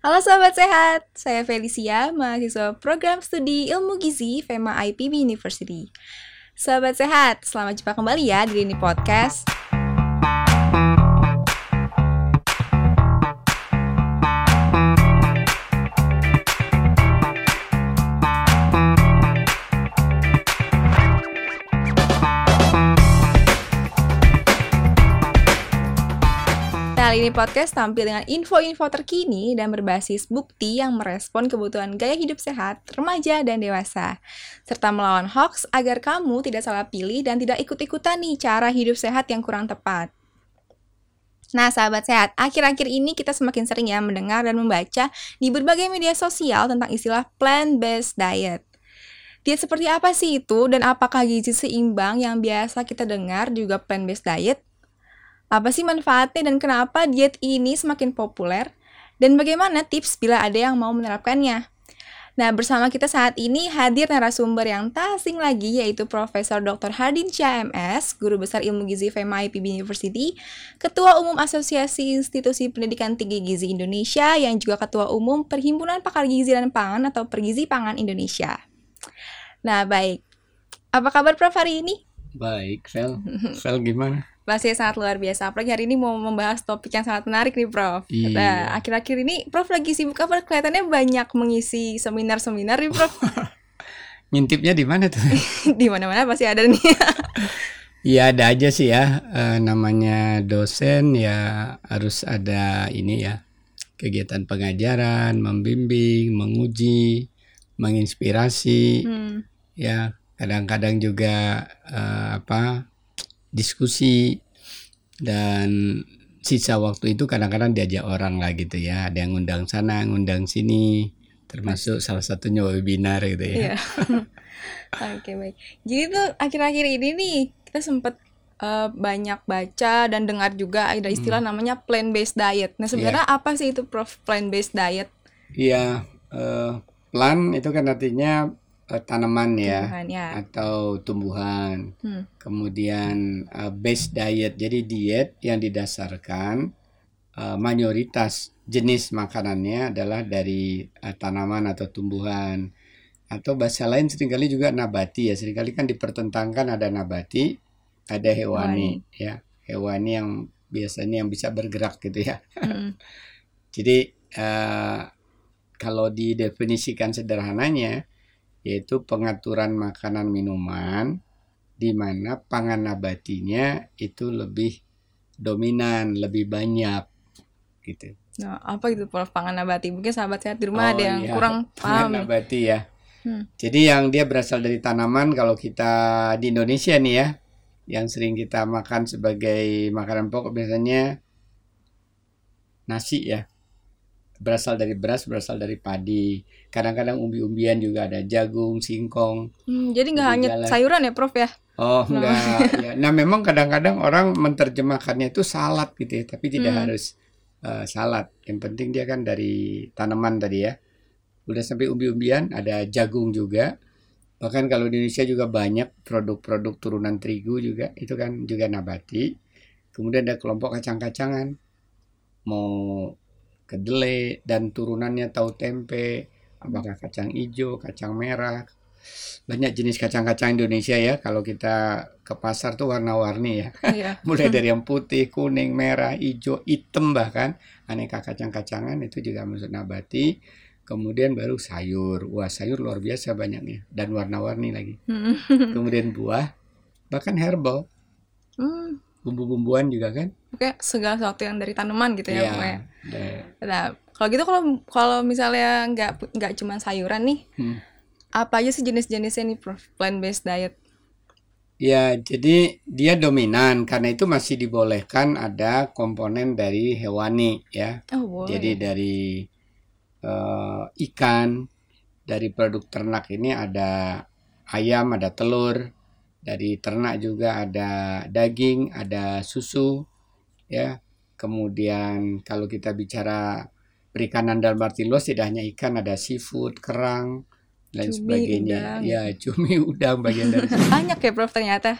Halo sahabat sehat, saya Felicia, mahasiswa program studi ilmu gizi FEMA IPB University. Sahabat sehat, selamat jumpa kembali ya di ini podcast. Kali ini podcast tampil dengan info-info terkini dan berbasis bukti yang merespon kebutuhan gaya hidup sehat remaja dan dewasa, serta melawan hoax agar kamu tidak salah pilih dan tidak ikut-ikutan nih cara hidup sehat yang kurang tepat. Nah, sahabat sehat, akhir-akhir ini kita semakin sering ya mendengar dan membaca di berbagai media sosial tentang istilah plant-based diet. Diet seperti apa sih itu dan apakah gizi seimbang yang biasa kita dengar juga plant-based diet? Apa sih manfaatnya dan kenapa diet ini semakin populer? Dan bagaimana tips bila ada yang mau menerapkannya? Nah, bersama kita saat ini hadir narasumber yang tak asing lagi yaitu Profesor Dr. Hardin CMS, Guru Besar Ilmu Gizi FEMA IPB University, Ketua Umum Asosiasi Institusi Pendidikan Tinggi Gizi Indonesia yang juga Ketua Umum Perhimpunan Pakar Gizi dan Pangan atau Pergizi Pangan Indonesia. Nah, baik. Apa kabar Prof hari ini? Baik, Vel. Vel gimana? Pasti sangat luar biasa. Apalagi hari ini mau membahas topik yang sangat menarik nih, Prof. Iya. Nah, akhir-akhir ini Prof lagi sibuk apa? Kelihatannya banyak mengisi seminar-seminar nih, Prof. Ngintipnya di mana tuh? Di mana-mana pasti ada nih. Iya ada aja sih ya. Eh, namanya dosen ya harus ada ini ya kegiatan pengajaran, membimbing, menguji, menginspirasi. Hmm. Ya kadang-kadang juga eh, apa diskusi dan sisa waktu itu kadang-kadang diajak orang lah gitu ya. Ada yang ngundang sana, ngundang sini, termasuk salah satunya webinar gitu ya. Iya. Oke, baik. Jadi tuh akhir-akhir ini nih kita sempat eh, banyak baca dan dengar juga ada istilah namanya plant-based diet. Nah, sebenarnya apa sih itu Prof plant-based diet? Iya, eh, plant itu kan artinya eh, tanaman ya Tuhan, ya. atau tumbuhan. Hmm. Kemudian eh, base diet, jadi diet yang didasarkan eh, mayoritas jenis makanannya adalah dari eh, tanaman atau tumbuhan. Atau bahasa lain sering kali juga nabati ya. Seringkali kan dipertentangkan ada nabati, ada hewani ya. Hewani yang biasanya yang bisa bergerak gitu ya. Mm-mm. Jadi eh, kalau didefinisikan sederhananya yaitu pengaturan makanan minuman di mana pangan nabatinya itu lebih dominan, lebih banyak gitu. Nah, apa itu Prof pangan nabati? Mungkin sahabat sehat di rumah Oh, ada yang iya, kurang Pangan paham. nih. nabati ya. Hmm. Jadi yang dia berasal dari tanaman kalau kita di Indonesia nih ya, yang sering kita makan sebagai makanan pokok biasanya nasi ya. Berasal dari beras, berasal dari padi. Kadang-kadang umbi-umbian juga ada jagung, singkong. Hmm, jadi nggak hanya jalan. sayuran ya Prof ya? Oh, Nah. enggak. ya. Nah, memang kadang-kadang orang menerjemahkannya itu salad gitu ya, tapi tidak Hmm. harus eh, salad. Yang penting dia kan dari tanaman tadi ya. Udah sampai umbi-umbian, ada jagung juga. Bahkan kalau di Indonesia juga banyak produk-produk turunan terigu juga, itu kan juga nabati. Kemudian ada kelompok kacang-kacangan. Mau kedelai dan turunannya tahu tempe, apakah kacang hijau, kacang merah. Banyak jenis kacang-kacang Indonesia ya. Kalau kita ke pasar tuh warna-warni ya. Iya. Mulai dari yang putih, kuning, merah, hijau, hitam bahkan. Aneka kacang-kacangan itu juga masuk nabati. Kemudian baru sayur. Wah, sayur luar biasa banyaknya. Dan warna-warni lagi. Hmm. Kemudian buah. Bahkan herbal. Hmm. Bumbu-bumbuan juga kan. Oke, segala sesuatu yang dari tanaman gitu ya, pokoknya. Da- Nah, kalau gitu kalau kalau misalnya nggak nggak cuma sayuran nih, Hmm. apa aja sih jenis-jenisnya nih Prof plant-based diet? Ya, jadi dia dominan. Karena itu masih dibolehkan ada komponen dari hewani ya. Oh, boleh. Jadi dari eh, ikan, dari produk ternak ini ada ayam, ada telur, dari ternak juga ada daging, ada susu, ya. Kemudian kalau kita bicara perikanan dalam arti luas tidak hanya ikan, ada seafood, kerang, dan Cumi, sebagainya. udang. Ya, cumi, udang bagian dari Banyak ya Prof ternyata.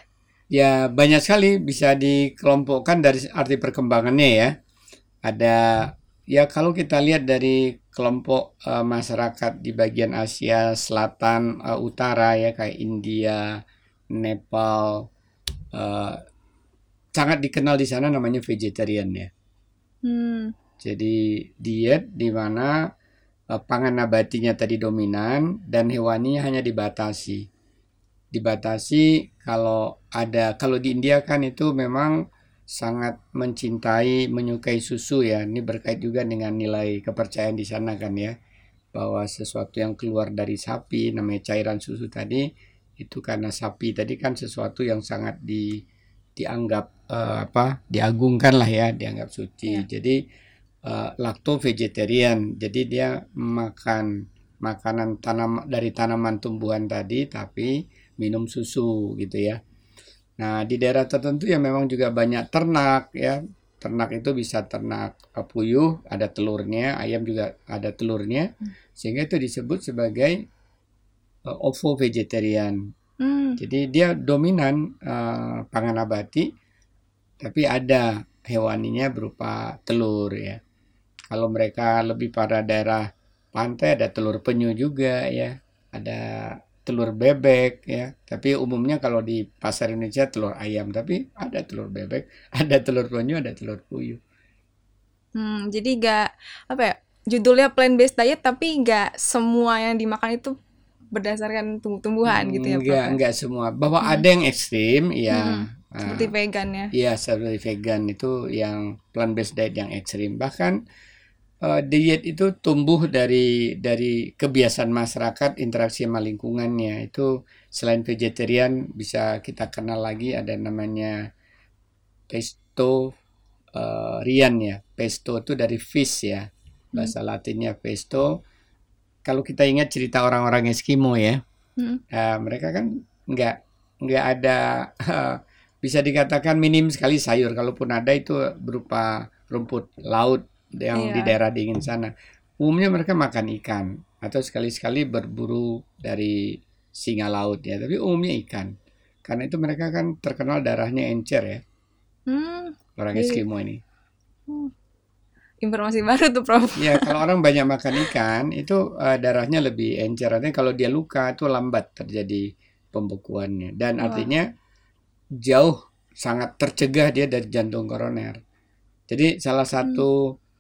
Ya, banyak sekali bisa dikelompokkan dari arti perkembangannya ya. Ada ya kalau kita lihat dari kelompok uh, masyarakat di bagian Asia Selatan uh, Utara ya kayak India, Nepal uh, sangat dikenal di sana namanya vegetarian ya. Hmm. Jadi diet di mana uh, pangan nabatinya tadi dominan dan hewaninya hanya dibatasi. Dibatasi kalau ada kalau di India kan itu memang sangat mencintai, menyukai susu ya. Ini berkait juga dengan nilai kepercayaan di sana kan ya. Bahwa sesuatu yang keluar dari sapi namanya cairan susu tadi itu karena sapi tadi kan sesuatu yang sangat di dianggap uh, apa? diagungkan lah ya, dianggap suci. Ya. Jadi uh, lacto vegetarian. Jadi dia makan makanan tanam dari tanaman tumbuhan tadi tapi minum susu gitu ya. Nah, di daerah tertentu ya memang juga banyak ternak ya. Ternak itu bisa ternak puyuh, ada telurnya, ayam juga ada telurnya, hmm. sehingga itu disebut sebagai uh, ovo vegetarian. Hmm. Jadi dia dominan uh, pangan abadi, tapi ada hewaninya berupa telur ya. Kalau mereka lebih pada daerah pantai ada telur penyu juga ya, ada telur bebek ya. Tapi umumnya kalau di pasar Indonesia telur ayam, tapi ada telur bebek, ada telur penyu, ada telur puyuh. Hmm, jadi nggak apa ya judulnya plant based diet tapi nggak semua yang dimakan itu berdasarkan tumbuh-tumbuhan hmm, gitu ya Enggak, enggak semua. Bahwa hmm. ada yang ekstrim ya. Hmm, seperti uh, vegan ya. Iya, seperti vegan itu yang plant based diet yang ekstrim. Bahkan uh, diet itu tumbuh dari dari kebiasaan masyarakat interaksi sama lingkungannya itu selain vegetarian bisa kita kenal lagi ada namanya pesto uh, rian ya pesto itu dari fish ya bahasa hmm. latinnya pesto kalau kita ingat cerita orang-orang Eskimo ya hmm. uh, mereka kan nggak nggak ada uh, bisa dikatakan minim sekali sayur kalaupun ada itu berupa rumput laut yang yeah. di daerah dingin sana. Umumnya mereka makan ikan atau sekali-sekali berburu dari singa laut ya, tapi umumnya ikan. Karena itu mereka kan terkenal darahnya encer ya. Hmm. Orang iya. Eskimo ini. Hmm. Informasi baru tuh, Prof. Ya, kalau orang banyak makan ikan itu uh, darahnya lebih encer. Artinya kalau dia luka itu lambat terjadi pembekuannya dan Wah. artinya jauh sangat tercegah dia dari jantung koroner. Jadi salah satu hmm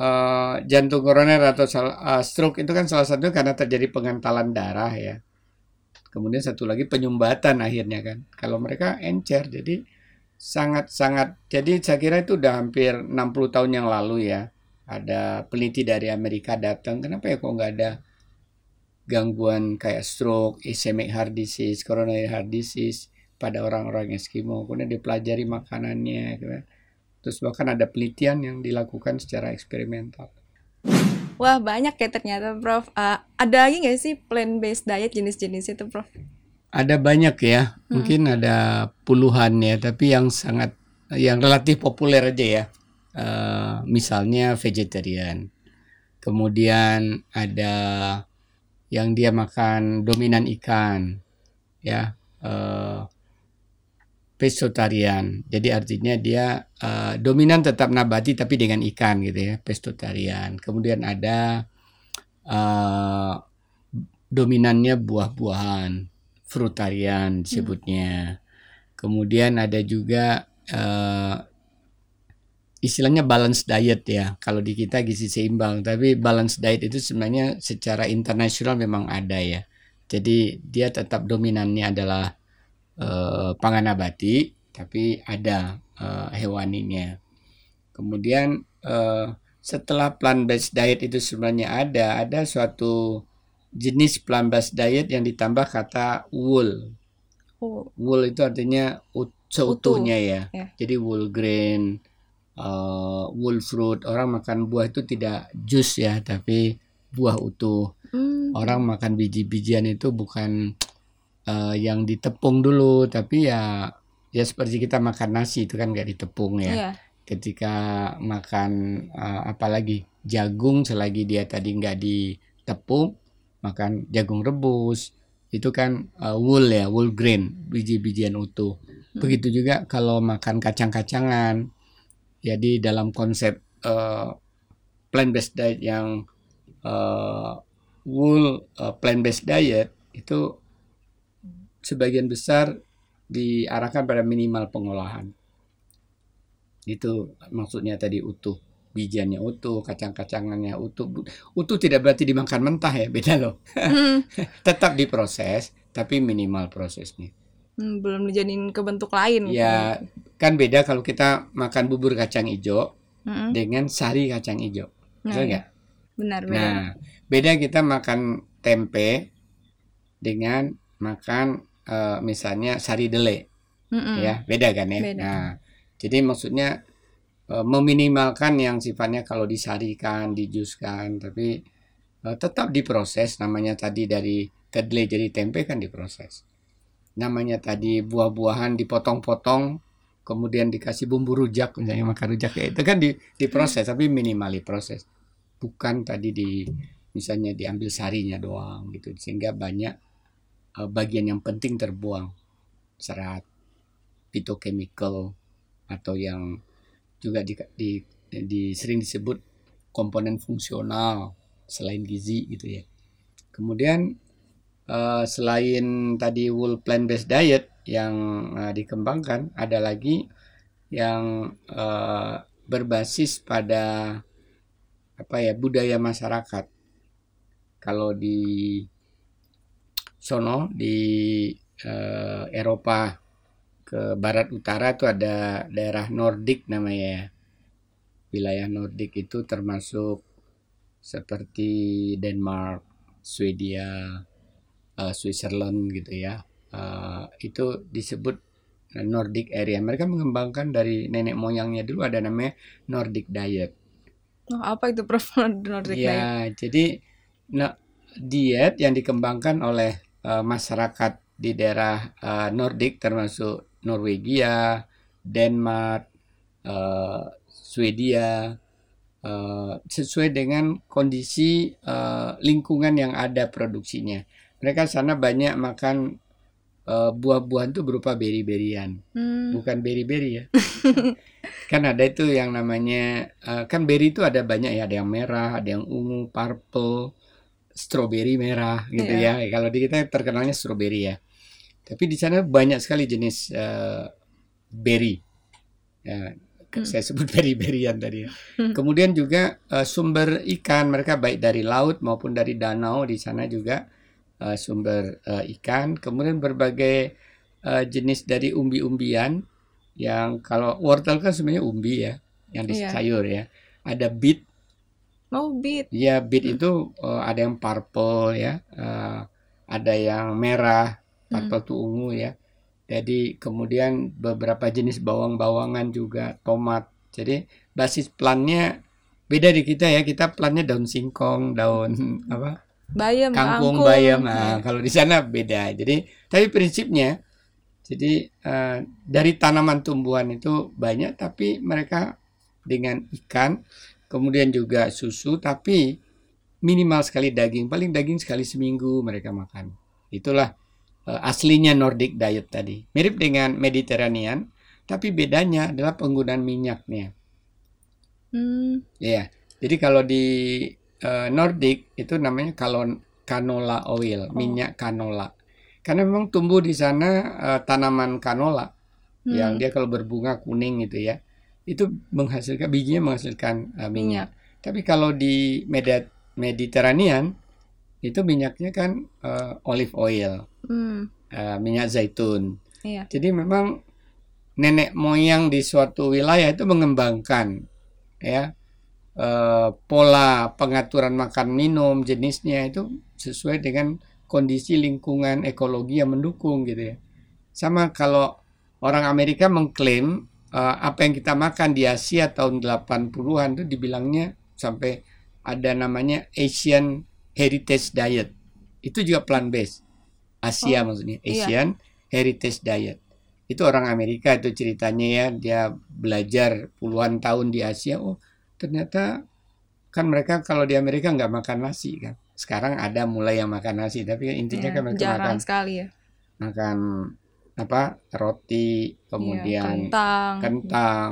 uh, jantung koroner atau uh, stroke itu kan salah satunya karena terjadi pengantalan darah ya. Kemudian satu lagi penyumbatan akhirnya kan. Kalau mereka encer jadi sangat-sangat jadi saya kira itu udah hampir 60 tahun yang lalu ya. Ada peneliti dari Amerika datang, kenapa ya kok nggak ada gangguan kayak stroke, ischemic heart disease, coronary heart disease pada orang-orang Eskimo. Kemudian dipelajari makanannya gitu. Kan. Terus bahkan ada penelitian yang dilakukan secara eksperimental. Wah banyak ya ternyata Prof. Uh, ada lagi nggak sih plant-based diet jenis-jenis itu Prof? Ada banyak ya, hmm. mungkin ada puluhan ya, tapi yang sangat yang relatif populer aja ya. Uh, misalnya vegetarian. Kemudian ada yang dia makan dominan ikan, ya. Uh, pescetarian. Jadi artinya dia uh, dominan tetap nabati tapi dengan ikan gitu ya, pescetarian. Kemudian ada uh, dominannya buah-buahan, frutarian disebutnya. Hmm. Kemudian ada juga uh, istilahnya balance diet ya. Kalau di kita gizi seimbang, tapi balance diet itu sebenarnya secara internasional memang ada ya. Jadi dia tetap dominannya adalah uh, pangan nabati tapi ada uh, hewaninya. Kemudian uh, setelah plant based diet itu sebenarnya ada, ada suatu jenis plant based diet yang ditambah kata wool. Oh. Wool itu artinya seutuhnya Utuh. ya. Yeah. Jadi wool grain, uh, wool fruit. Orang makan buah itu tidak jus ya, tapi buah utuh. Mm. Orang makan biji-bijian itu bukan uh, yang ditepung dulu tapi ya ya seperti kita makan nasi itu kan nggak ditepung ya yeah. ketika makan uh, apalagi jagung selagi dia tadi nggak ditepung makan jagung rebus itu kan uh, wool ya wool grain biji-bijian utuh hmm. begitu juga kalau makan kacang-kacangan jadi dalam konsep uh, plant based diet yang uh, wool uh, plant based diet itu sebagian besar diarahkan pada minimal pengolahan. Itu maksudnya tadi utuh. Bijiannya utuh, kacang-kacangannya utuh. Utuh tidak berarti dimakan mentah ya, beda loh. Hmm. Tetap diproses, tapi minimal prosesnya. Hmm, belum dijadiin ke bentuk lain. gitu. Ya, kan beda kalau kita makan bubur kacang hijau Mm-mm. dengan sari kacang hijau. Nah, Betul iya. nggak? Benar, benar. Nah, beda kita makan tempe dengan makan eh, misalnya sari dele. Mm-mm. ya beda kan ya Hmm. Beda. nah jadi maksudnya meminimalkan yang sifatnya kalau disarikan dijuskan tapi eh, tetap diproses. Namanya tadi dari kedelai jadi tempe kan diproses. Namanya tadi buah-buahan dipotong-potong kemudian dikasih bumbu rujak misalnya makan rujak ya itu kan di, diproses tapi minimal diproses bukan tadi di misalnya diambil sarinya doang gitu sehingga banyak eh, bagian yang penting terbuang. Serat phytochemical atau yang juga di, di, di- sering disebut komponen fungsional selain gizi gitu ya. Kemudian eh, selain tadi wool plant based diet yang eh, dikembangkan ada lagi yang eh, berbasis pada apa ya budaya masyarakat. Kalau di sono di eh, Eropa ke barat utara itu ada daerah Nordik namanya ya. Wilayah Nordik itu termasuk seperti Denmark, Swedia, eh, Switzerland gitu ya. Eh, itu disebut Nordic area. Mereka mengembangkan dari nenek moyangnya dulu ada namanya Nordic diet. Oh, apa itu Prof Nordic diet? Ya, jadi nah, diet yang dikembangkan oleh eh, masyarakat di daerah eh, Nordik termasuk Norwegia, Denmark, eh, Swedia eh, sesuai dengan kondisi eh, lingkungan yang ada produksinya. Mereka sana banyak makan eh, buah-buahan itu berupa beri-berian Hmm. bukan beri-beri ya. kan ada itu yang namanya eh, kan beri itu ada banyak ya, ada yang merah, ada yang ungu, purple, strawberry merah gitu ya. Kalau di kita terkenalnya strawberry ya. Tapi di sana banyak sekali jenis eh, berry. Ya, Hmm. saya sebut beri-berian tadi ya. Hmm. Kemudian juga eh, sumber ikan mereka baik dari laut maupun dari danau di sana juga eh, sumber eh, ikan. Kemudian berbagai eh, jenis dari umbi-umbian yang kalau wortel kan sebenarnya umbi ya, yang di Iya. sayur ya. Ada beet, Oh, beet. ya beet Hmm. itu eh, ada yang purple ya, eh, ada yang merah, Hmm. purple tuh ungu ya. Jadi kemudian beberapa jenis bawang-bawangan juga, tomat. Jadi basis plannya beda di kita ya. Kita plannya daun singkong, daun apa? Bayam, kangkung, bayam. Nah, kalau di sana beda. Jadi, tapi prinsipnya, jadi eh, dari tanaman tumbuhan itu banyak, tapi mereka dengan ikan, kemudian juga susu, tapi minimal sekali daging, paling daging sekali seminggu mereka makan. Itulah aslinya Nordic diet tadi. Mirip dengan Mediterranean, tapi bedanya adalah penggunaan minyaknya. Hmm. Iya. Jadi kalau di eh, Nordic itu namanya kalon canola oil, Oh. minyak canola. Karena memang tumbuh di sana eh, tanaman canola Hmm. yang dia kalau berbunga kuning gitu ya. Itu menghasilkan bijinya menghasilkan eh, minyak. Tapi kalau di Medi- Mediterranean itu minyaknya kan eh, olive oil, Hmm. eh, minyak zaitun. Iya. Jadi memang nenek moyang di suatu wilayah itu mengembangkan ya eh, pola pengaturan makan minum jenisnya itu sesuai dengan kondisi lingkungan ekologi yang mendukung gitu ya. Sama kalau orang Amerika mengklaim eh, apa yang kita makan di Asia tahun 80-an itu dibilangnya sampai ada namanya Asian Heritage Diet. Itu juga plant based. Asia Oh, maksudnya, iya. Asian Heritage Diet. Itu orang Amerika itu ceritanya ya, dia belajar puluhan tahun di Asia. Oh, ternyata kan mereka kalau di Amerika nggak makan nasi kan. Sekarang ada mulai yang makan nasi, tapi intinya Iya, kan mereka jarang makan sekali ya. makan apa roti, kemudian kentang. kentang.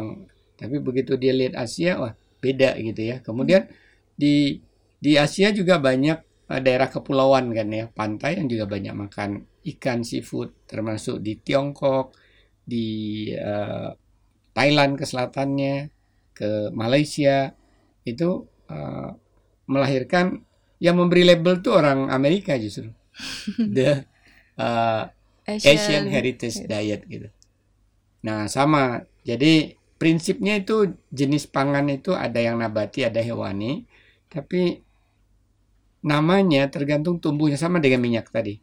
Tapi begitu dia lihat Asia, wah beda gitu ya. Kemudian di Di Asia juga banyak daerah kepulauan kan ya, pantai yang juga banyak makan ikan seafood, termasuk di Tiongkok, di uh, Thailand ke selatannya, ke Malaysia. Itu uh, melahirkan yang memberi label tuh orang Amerika justru. The uh, Asian, Heritage. Diet gitu. Nah sama, jadi prinsipnya itu jenis pangan itu ada yang nabati, ada hewani, tapi namanya tergantung tumbuhnya sama dengan minyak tadi.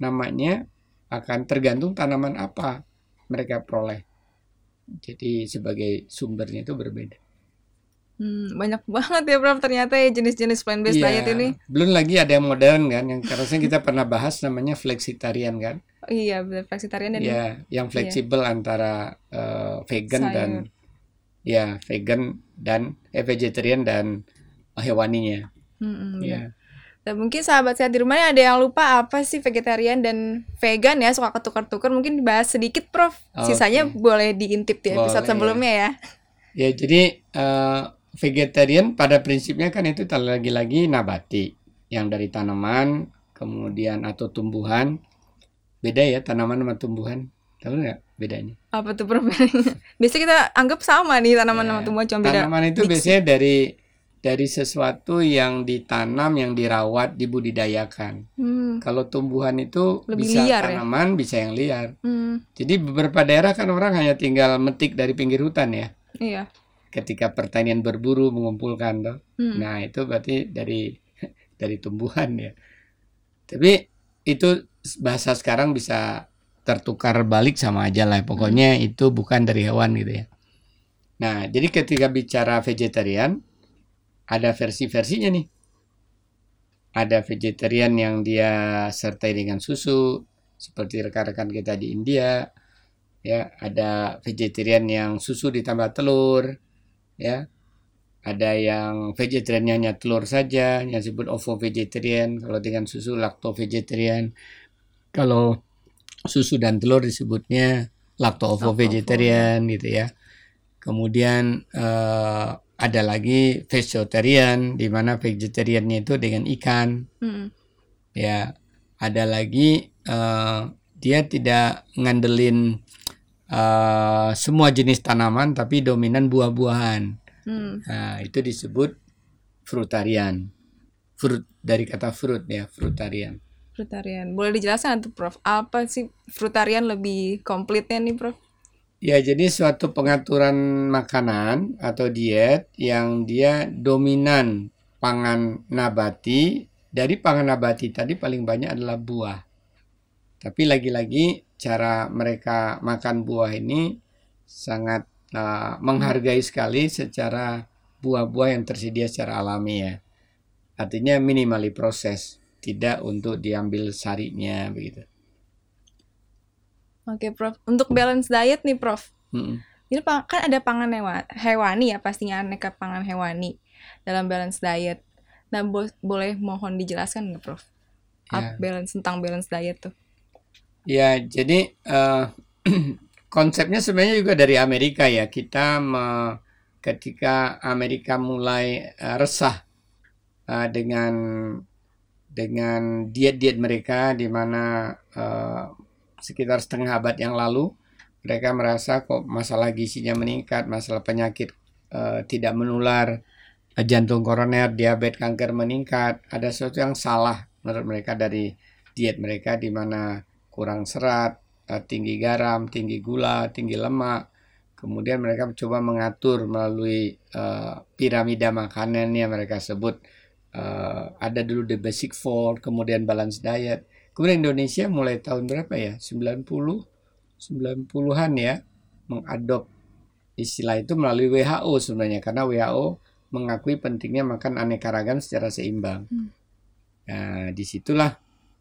Namanya akan tergantung tanaman apa mereka peroleh. Jadi sebagai sumbernya itu berbeda. Hmm, banyak banget ya Prof ternyata ya jenis-jenis plant based Iya, diet ini. Belum lagi ada yang modern kan, yang harusnya kita pernah bahas namanya flexitarian kan. Oh, iya, benar vegetarian dan Ya, yang fleksibel antara eh, vegan Sayur. dan ya vegan dan eh, vegetarian dan hewaninya. Mm-mm, benar. Ya. Dan mungkin sahabat sehat di rumah ada yang lupa apa sih vegetarian dan vegan ya suka ketukar-tukar mungkin dibahas sedikit Prof. Sisanya Oke. boleh diintip di episode Boleh, sebelumnya ya. Ya, jadi eh, vegetarian pada prinsipnya kan itu lagi-lagi nabati yang dari tanaman, kemudian atau tumbuhan. Beda ya tanaman sama tumbuhan. Tahu nggak bedanya? Apa tuh Prof? Biasanya kita anggap sama nih tanaman Ya, sama tumbuhan cuma beda. Tanaman itu diksi. biasanya dari dari sesuatu yang ditanam, yang dirawat, dibudidayakan. Hmm. Kalau tumbuhan itu Lebih bisa liar ya? tanaman, bisa yang liar. Hmm. Jadi beberapa daerah kan orang hanya tinggal metik dari pinggir hutan ya. Iya. Ketika pertanian berburu mengumpulkan toh. Hmm. Nah, itu berarti dari dari tumbuhan ya. Tapi itu bahasa sekarang bisa tertukar balik sama aja lah. Pokoknya itu bukan dari hewan gitu ya. Nah, jadi ketika bicara vegetarian ada versi-versinya nih. Ada vegetarian yang dia sertai dengan susu seperti rekan-rekan kita di India. Ya, ada vegetarian yang susu ditambah telur, ya ada yang vegetariannya hanya telur saja yang disebut ovo vegetarian kalau dengan susu lacto vegetarian kalau susu dan telur disebutnya lacto ovo Lacto-ovo. vegetarian gitu ya kemudian eh, ada lagi vegetarian di mana vegetariannya itu dengan ikan Hmm. ya ada lagi eh, dia tidak ngandelin eh, semua jenis tanaman tapi dominan buah-buahan Hmm. Nah, itu disebut frutarian. Fruit dari kata fruit ya, frutarian. Frutarian. Boleh dijelaskan tuh Prof. Apa sih frutarian lebih komplitnya nih Prof? Ya, jadi suatu pengaturan makanan atau diet yang dia dominan pangan nabati. Dari pangan nabati tadi paling banyak adalah buah. Tapi lagi-lagi cara mereka makan buah ini sangat uh, menghargai sekali secara buah-buah yang tersedia secara alami ya. Artinya minimali proses, tidak untuk diambil sarinya begitu. Oke Prof. Untuk balance diet nih Prof. Mm-mm. Ini kan ada pangan hewa- hewani ya pastinya aneka pangan hewani dalam balance diet. Nah bo- boleh mohon dijelaskan nggak Prof? Up Ya. balance tentang balance diet tuh. Ya, jadi eh, konsepnya sebenarnya juga dari Amerika ya. Kita me- ketika Amerika mulai eh, resah eh, dengan dengan diet-diet mereka di mana eh, sekitar setengah abad yang lalu mereka merasa kok masalah gizinya meningkat, masalah penyakit eh, tidak menular, eh, jantung koroner, diabetes, kanker meningkat. Ada sesuatu yang salah menurut mereka dari diet mereka di mana kurang serat, eh, tinggi garam, tinggi gula, tinggi lemak. Kemudian mereka coba mengatur melalui eh, piramida makanan yang mereka sebut eh, ada dulu the basic four, kemudian balance diet. Kemudian Indonesia mulai tahun berapa ya? 90 90-an ya mengadop istilah itu melalui WHO sebenarnya karena WHO mengakui pentingnya makan aneka ragam secara seimbang. Hmm. Nah, di situlah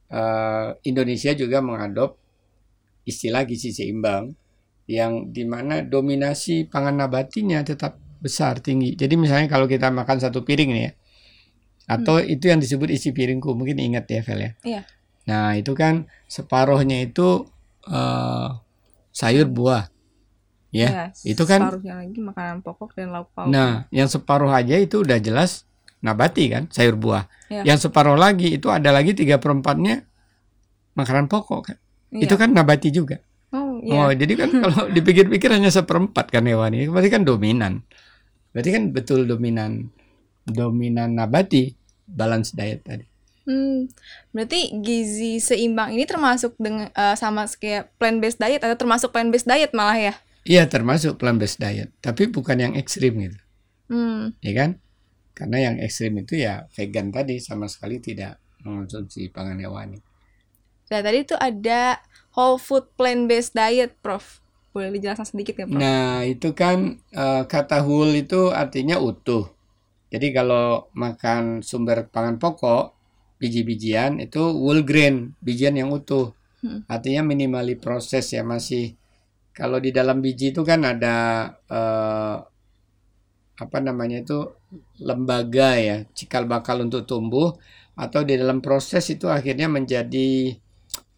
eh, Indonesia juga mengadop istilah gizi seimbang yang di mana dominasi pangan nabatinya tetap besar tinggi. Jadi misalnya kalau kita makan satu piring nih ya, atau itu yang disebut isi piringku mungkin ingat ya Vel ya. Iya. Nah itu kan separuhnya itu eh, sayur buah, ya. itu kan- Separuhnya lagi makanan pokok dan lauk pauk. Nah yang separuh aja itu udah jelas nabati kan, sayur buah. Iya. Yang separuh lagi itu ada lagi tiga perempatnya makanan pokok kan. Iya. Itu kan nabati juga. Oh, iya. Oh, jadi kan kalau dipikir-pikir hanya seperempat kan hewan ini, berarti kan dominan. Berarti kan betul dominan dominan nabati balance diet tadi. Hmm, berarti gizi seimbang ini termasuk dengan eh, sama kayak plant based diet atau termasuk plant based diet malah ya? Iya termasuk plant based diet, tapi bukan yang ekstrim gitu, Hmm, ya kan? Karena yang ekstrim itu ya vegan tadi sama sekali tidak mengonsumsi pangan hewani. nah tadi tuh ada whole food plant based diet, Prof. Boleh dijelaskan sedikit ya, Prof? Nah itu kan eh, kata whole itu artinya utuh. Jadi kalau makan sumber pangan pokok, biji-bijian itu whole grain, bijian yang utuh. Hmm. Artinya minimali proses ya masih. Kalau di dalam biji itu kan ada eh, apa namanya itu lembaga ya, cikal bakal untuk tumbuh atau di dalam proses itu akhirnya menjadi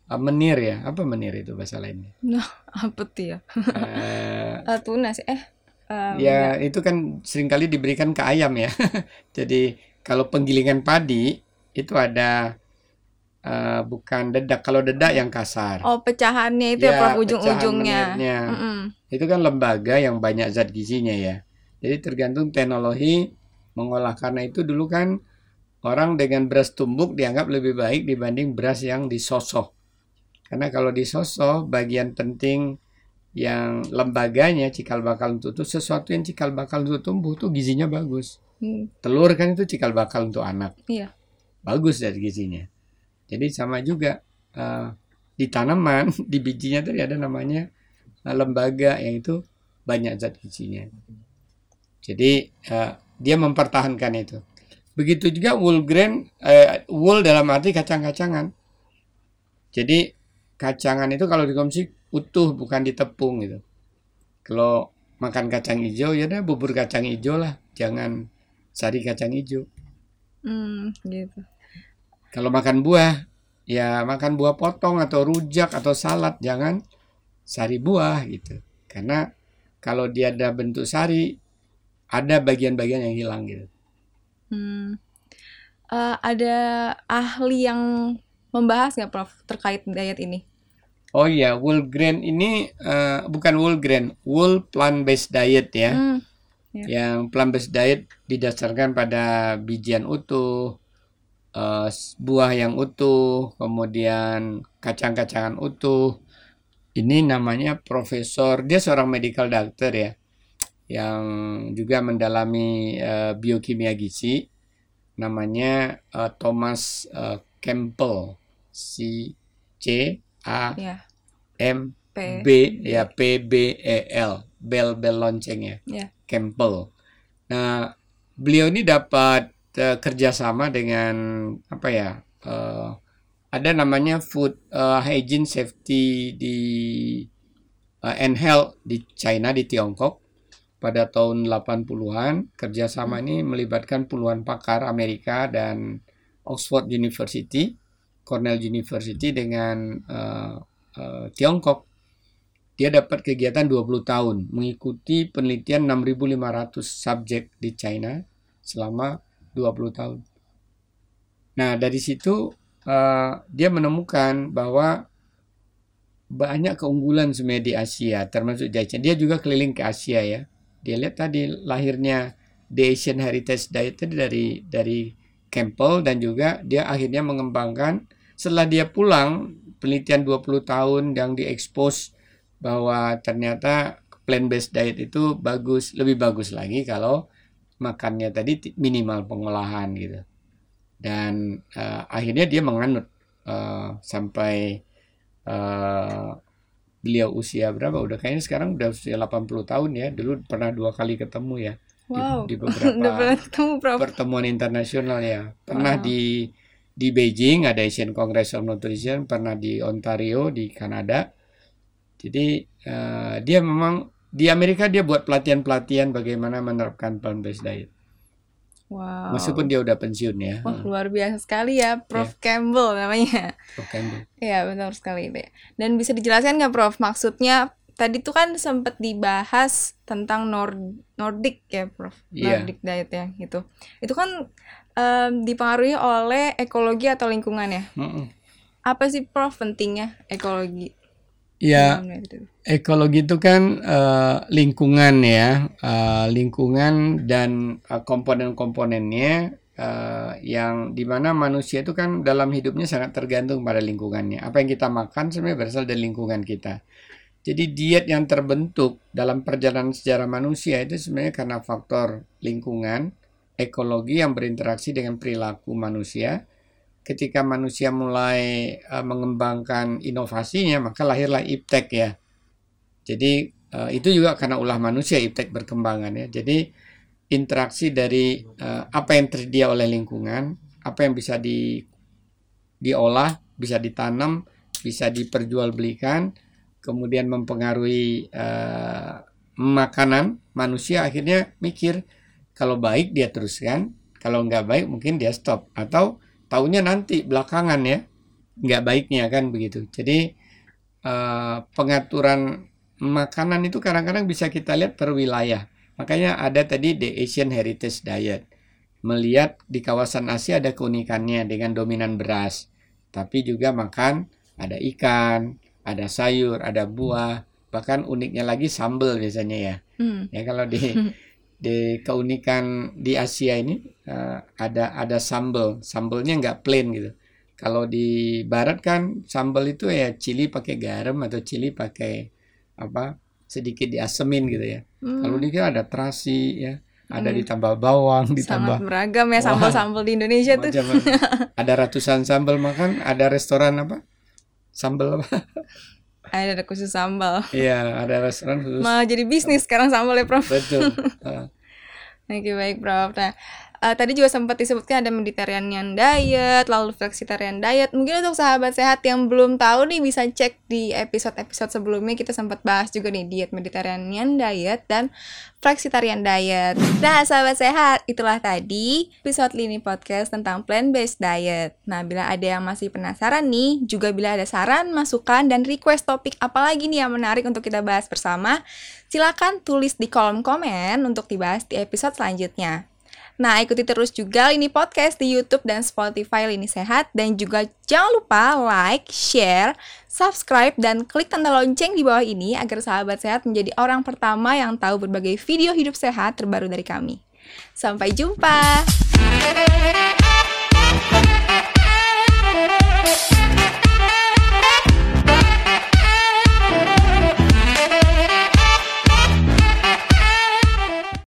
eh, menir ya. Apa menir itu bahasa lainnya? Apa tuh ya? Eh, Eh, tunas eh eh, Ya, itu kan sering kali diberikan ke ayam ya. Jadi kalau penggilingan padi itu ada eh, bukan dedak. Kalau dedak yang kasar. Oh, pecahannya itu ya, Ya, Prof ujung-ujungnya. menirnya. Mm-mm. Itu kan lembaga yang banyak zat gizinya ya. Jadi tergantung teknologi mengolah karena itu dulu kan orang dengan beras tumbuk dianggap lebih baik dibanding beras yang disosok. Karena kalau disosok bagian penting yang lembaganya cikal bakal untuk itu sesuatu yang cikal bakal untuk tumbuh tuh gizinya bagus. Hmm, Telur kan itu cikal bakal untuk anak. Iya. Bagus dari gizinya. Jadi sama juga eh, di tanaman di bijinya tadi ada namanya eh, lembaga yang itu banyak zat gizinya. Jadi eh, dia mempertahankan itu. Begitu juga wool grain, eh, wool dalam arti kacang-kacangan. Jadi kacangan itu kalau dikonsumsi utuh bukan ditepung gitu. Kalau makan kacang hijau ya udah bubur kacang hijau lah, jangan sari kacang hijau. hmm, gitu. Kalau makan buah, ya makan buah potong atau rujak atau salad, jangan sari buah gitu. Karena kalau dia ada bentuk sari, ada bagian-bagian yang hilang gitu. Hmm. Eh, ada ahli yang membahas nggak, Prof, terkait diet ini? Oh iya, whole grain ini eh, bukan whole grain, whole plant-based diet ya. Hmm, Yang plant-based diet didasarkan pada bijian utuh, eh, buah yang utuh, kemudian kacang-kacangan utuh. Ini namanya profesor, dia seorang medical doctor ya, yang juga mendalami eh, biokimia gizi. Namanya eh, Thomas eh, Campbell, C C A ya, M P. B ya P B E L bel bel lonceng ya Ya. Campbell. Nah beliau ini dapat kerjasama dengan apa ya eh, ada namanya Food eh, Hygiene Safety di eh, and Health di China di Tiongkok. Pada tahun 80-an kerjasama ini melibatkan puluhan pakar Amerika dan Oxford University, Cornell University dengan eh, eh, Tiongkok. Dia dapat kegiatan 20 tahun mengikuti penelitian 6.500 subjek di China selama 20 tahun. Nah, dari situ eh, dia menemukan bahwa banyak keunggulan sebenarnya di Asia, termasuk China. Dia juga keliling ke Asia ya. Dia lihat tadi lahirnya The Asian Heritage Diet dari dari Campbell dan juga dia akhirnya mengembangkan setelah dia pulang penelitian 20 tahun yang diekspos bahwa ternyata plant-based diet itu bagus, lebih bagus lagi kalau makannya tadi minimal pengolahan gitu. Dan eh, akhirnya dia menganut eh, sampai eh, beliau usia berapa? Udah kayaknya sekarang udah usia 80 tahun ya. Dulu pernah dua kali ketemu ya di, Wow. di Udah beberapa pertemuan internasional ya. Pernah Wow. di di Beijing ada Asian Congress of Nutrition, pernah di Ontario di Kanada. Jadi eh, dia memang di Amerika dia buat pelatihan-pelatihan bagaimana menerapkan plant-based diet. Wow. Meskipun dia udah pensiun ya. Wah, luar biasa sekali ya, Prof. Campbell namanya. Prof. Campbell. Iya, benar sekali deh. Dan bisa dijelaskan nggak, Prof, maksudnya tadi tuh kan sempat dibahas tentang Nord Nordic ya, Prof. Iya. Nordic diet ya, gitu. Itu kan em, dipengaruhi oleh ekologi atau lingkungan ya. Mm-mm. Apa sih, Prof, pentingnya ekologi? Ya, dalam diet itu? ekologi itu kan eh, lingkungan ya, eh, lingkungan dan eh, komponen-komponennya eh, yang di mana manusia itu kan dalam hidupnya sangat tergantung pada lingkungannya. Apa yang kita makan sebenarnya berasal dari lingkungan kita. Jadi diet yang terbentuk dalam perjalanan sejarah manusia itu sebenarnya karena faktor lingkungan, ekologi yang berinteraksi dengan perilaku manusia. Ketika manusia mulai eh, mengembangkan inovasinya, maka lahirlah iptek ya. Jadi eh, itu juga karena ulah manusia iptek berkembangan ya. Jadi interaksi dari eh, apa yang tersedia oleh lingkungan, apa yang bisa di diolah, bisa ditanam, bisa diperjualbelikan, kemudian mempengaruhi eh, makanan manusia akhirnya mikir kalau baik dia teruskan, kalau nggak baik mungkin dia stop atau taunya nanti belakangan ya nggak baiknya kan begitu. Jadi eh, pengaturan makanan itu kadang-kadang bisa kita lihat per wilayah. Makanya ada tadi the Asian Heritage Diet. Melihat di kawasan Asia ada keunikannya dengan dominan beras. Tapi juga makan ada ikan, ada sayur, ada buah. Bahkan uniknya lagi sambal biasanya ya. Hmm. Ya kalau di di keunikan di Asia ini eh, ada ada sambal. Sambalnya nggak plain gitu. Kalau di barat kan sambal itu ya cili pakai garam atau cili pakai apa sedikit diasemin gitu ya. Hmm. Kalau di kita ada terasi ya, ada Hmm. ditambah bawang, Sangat ditambah beragam ya sambal-sambal di Indonesia tuh. ada ratusan sambal makan, ada restoran apa? Sambal apa? Ada ada khusus sambal. Iya, ada restoran khusus. Malah jadi bisnis sekarang sambal ya, Prof. Betul. Eh, Oke baik Prof. Nah eh, tadi juga sempat disebutkan ada Mediterranean diet, lalu flexitarian diet. Mungkin untuk sahabat sehat yang belum tahu nih bisa cek di episode-episode sebelumnya kita sempat bahas juga nih diet Mediterranean diet dan flexitarian diet. Nah sahabat sehat itulah tadi episode Lini Podcast tentang plant-based diet. Nah bila ada yang masih penasaran nih, juga bila ada saran, masukan, dan request topik apalagi nih yang menarik untuk kita bahas bersama, silakan tulis di kolom komen untuk dibahas di episode selanjutnya. Nah, ikuti terus juga Lini Podcast di YouTube dan Spotify Lini Sehat. Dan juga jangan lupa like, share, subscribe, dan klik tanda lonceng di bawah ini agar sahabat sehat menjadi orang pertama yang tahu berbagai video hidup sehat terbaru dari kami. Sampai jumpa!